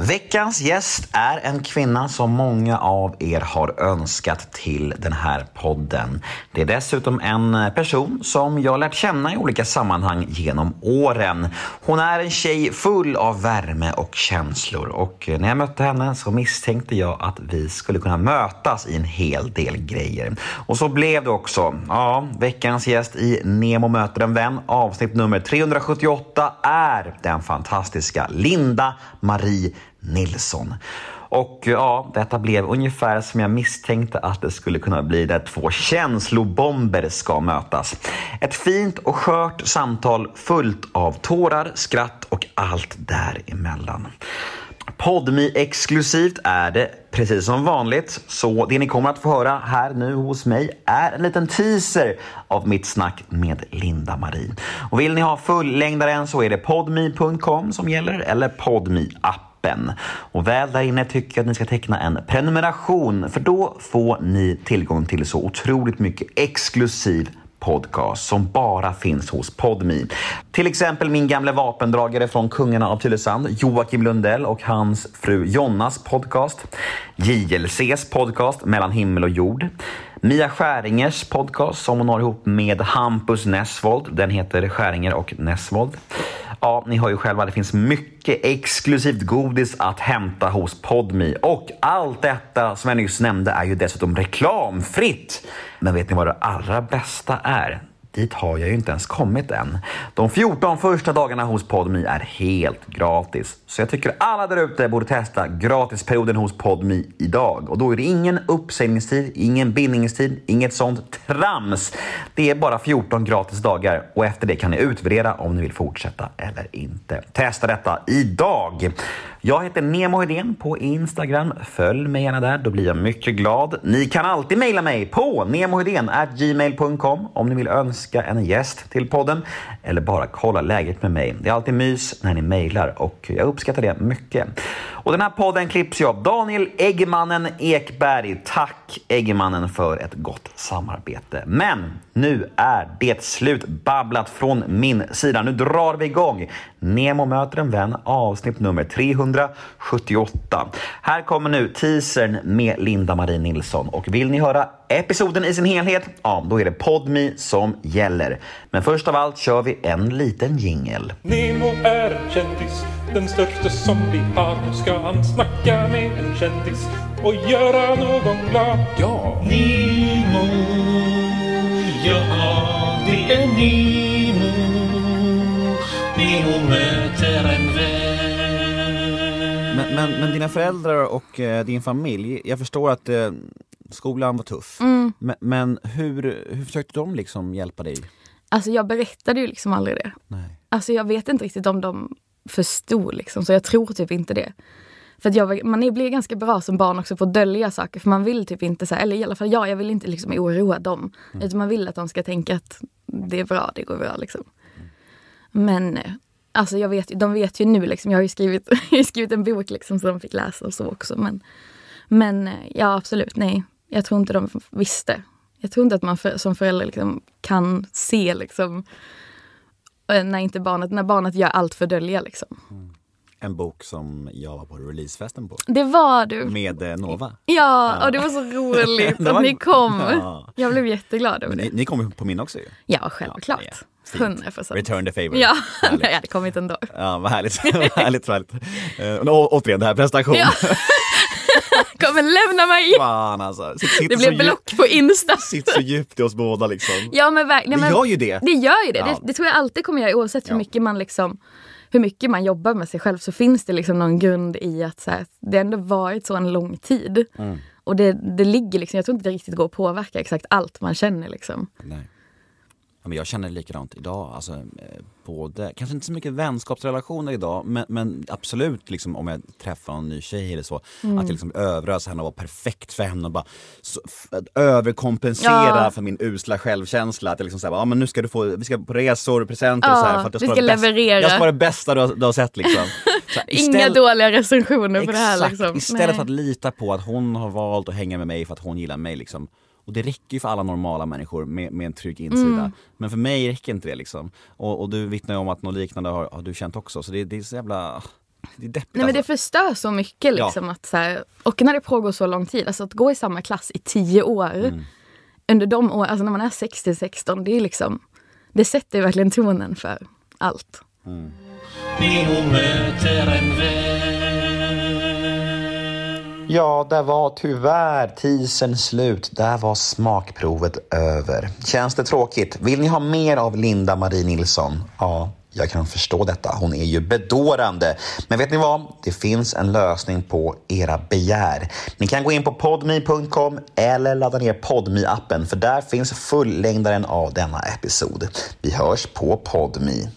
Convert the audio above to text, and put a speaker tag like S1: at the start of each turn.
S1: Veckans gäst är en kvinna som många av er har önskat till den här podden. Det är dessutom en person som jag lärt känna i olika sammanhang genom åren. Hon är en tjej full av värme och känslor och när jag mötte henne så misstänkte jag att vi skulle kunna mötas i en hel del grejer. Och så blev det också. Ja, veckans gäst i Nemo möter en vän avsnitt nummer 378 är den fantastiska Linda Marie Nilsson. Och eh, ja, detta blev ungefär som jag misstänkte att det skulle kunna bli där två känslobomber ska mötas. Ett fint och skört samtal fullt av tårar, skratt och allt däremellan. Podmi exklusivt är det precis som vanligt, så det ni kommer att få höra här nu hos mig är en liten teaser av mitt snack med Linda Marie. Och vill ni ha fullängdaren så är det podmi.com som gäller eller podmi app appen. Och väl där inne tycker jag att ni ska teckna en prenumeration för då får ni tillgång till så otroligt mycket exklusiv podcast som bara finns hos Podmi. Till exempel min gamla vapendragare från Kungarna av Tylösand, Joakim Lundell och hans fru Jonnas podcast. JLCs podcast Mellan himmel och jord. Mia Skäringers podcast som hon har ihop med Hampus Nessvold. Den heter Skäringer och Nessvold. Ja, ni hör ju själva, det finns mycket exklusivt godis att hämta hos Podmi. Och allt detta som jag nyss nämnde är ju dessutom reklamfritt. Men vet ni vad det allra bästa är? Dit har jag ju inte ens kommit än. De 14 första dagarna hos Podmi är helt gratis. Så jag tycker alla där ute borde testa gratisperioden hos Podmi idag. Och då är det ingen uppsägningstid, ingen bindningstid, inget sånt trams. Det är bara 14 gratis dagar och efter det kan ni utvärdera om ni vill fortsätta eller inte. Testa detta idag! Jag heter Nemo Hedén på Instagram. Följ mig gärna där, då blir jag mycket glad. Ni kan alltid mejla mig på gmail.com om ni vill önska en gäst till podden eller bara kolla läget med mig. Det är alltid mys när ni mejlar och jag uppskattar det mycket. Och den här podden klipps ju av Daniel Eggmannen Ekberg. Tack Eggmannen för ett gott samarbete. Men nu är det slut babblat från min sida. Nu drar vi igång Nemo möter en vän avsnitt nummer 378. Här kommer nu teasern med Linda Marie Nilsson och vill ni höra episoden i sin helhet, ja då är det Podmi som gäller. Men först av allt kör vi en liten jingel.
S2: Nemo är en kändis, den största som vi har. Nu ska han snacka med en kändis och göra någon glad. Ja!
S3: Nemo, ja det är Nemo. Nemo möter en vän.
S4: Men, men, men dina föräldrar och eh, din familj, jag förstår att eh, skolan var tuff.
S5: Mm.
S4: Men, men hur, hur försökte de liksom hjälpa dig?
S5: Alltså jag berättade ju liksom aldrig det.
S4: Nej.
S5: Alltså jag vet inte riktigt om de förstod liksom, så jag tror typ inte det. För jag, man blir ganska bra som barn också på att dölja saker för man vill typ inte, så här, eller i alla fall jag, jag vill inte liksom oroa dem. Utan man vill att de ska tänka att det är bra, det går bra liksom. Men eh, alltså jag vet, de vet ju nu liksom, jag har ju skrivit, jag skrivit en bok liksom som de fick läsa och så också. Men, men ja absolut, nej. Jag tror inte de visste. Jag tror inte att man för, som förälder liksom kan se liksom när inte barnet, när barnet gör allt för dölja liksom.
S4: En bok som jag var på releasefesten på.
S5: Det var du.
S4: Med eh, Nova.
S5: Ja, och det var så roligt
S4: Det
S5: att
S4: var-
S5: ni kom.
S4: Ja.
S5: Jag blev jätteglad över
S4: Ni,
S5: det.
S4: ni kom på min också ju.
S5: Ja, självklart.
S4: Ja.
S5: Hundra procent.
S4: Return the favor.
S5: Ja, jag hade kommit ändå.
S4: Ja, vad härligt. vad härligt, vad härligt. Uh, å, återigen, det här prestation.
S5: Ja. Kommer lämna mig!
S4: Fan alltså. Sitter, sitter
S5: Det blev block på Insta.
S4: Sitter så djupt i oss båda liksom.
S5: Ja men verkligen.
S4: Det gör ju det.
S5: Det gör ju det.
S4: Ja.
S5: det. Det tror jag alltid kommer göra oavsett hur
S4: Ja.
S5: mycket man liksom hur mycket man jobbar med sig själv så finns det liksom någon grund i att så här, det ändå varit så en lång tid.
S4: Mm.
S5: Och det, det ligger liksom, jag tror inte det riktigt går att påverka exakt allt man känner liksom.
S4: Nej. Ja, men jag känner likadant idag. Alltså, eh, både, kanske inte så mycket vänskapsrelationer idag, men, men absolut liksom, om jag träffar en ny tjej eller så, att jag liksom överöser henne och vara perfekt för henne och bara så, överkompensera
S5: Ja.
S4: för min usla självkänsla. Att jag liksom säger, ja men nu ska du få, vi ska på resor och presenter och
S5: Ja,
S4: så här. För att jag
S5: ska
S4: det bästa-. Jag ska vara det bästa du har, du har sett liksom. Så här,
S5: Inga
S4: istället-
S5: dåliga recensioner på det här
S4: Exakt,
S5: liksom.
S4: istället
S5: Nej.
S4: för att lita på att hon har valt att hänga med mig för att hon gillar mig liksom. Och det räcker ju för alla normala människor med, med en trygg insida.
S5: Mm.
S4: Men för mig räcker inte det liksom. Och, och du vittnar ju om att något liknande har, har du känt också. Så det, det är så jävla... det är deppigt
S5: Nej men det
S4: alltså.
S5: förstör så mycket liksom. Att, så här, och när det pågår så lång tid, alltså att gå i samma klass i tio år.
S4: Mm.
S5: Under de år, alltså när man är 60-16, det är liksom, det sätter verkligen tonen för allt.
S3: Ni
S1: Ja, där var tyvärr tisen slut. Där var smakprovet över. Känns det tråkigt? Vill ni ha mer av Linda Marie Nilsson? Ja, jag kan förstå detta. Hon är ju bedårande. Men vet ni vad? Det finns en lösning på era begär. Ni kan gå in på podme.com eller ladda ner podme appen för där finns fullängdaren av denna episod. Vi hörs på podme.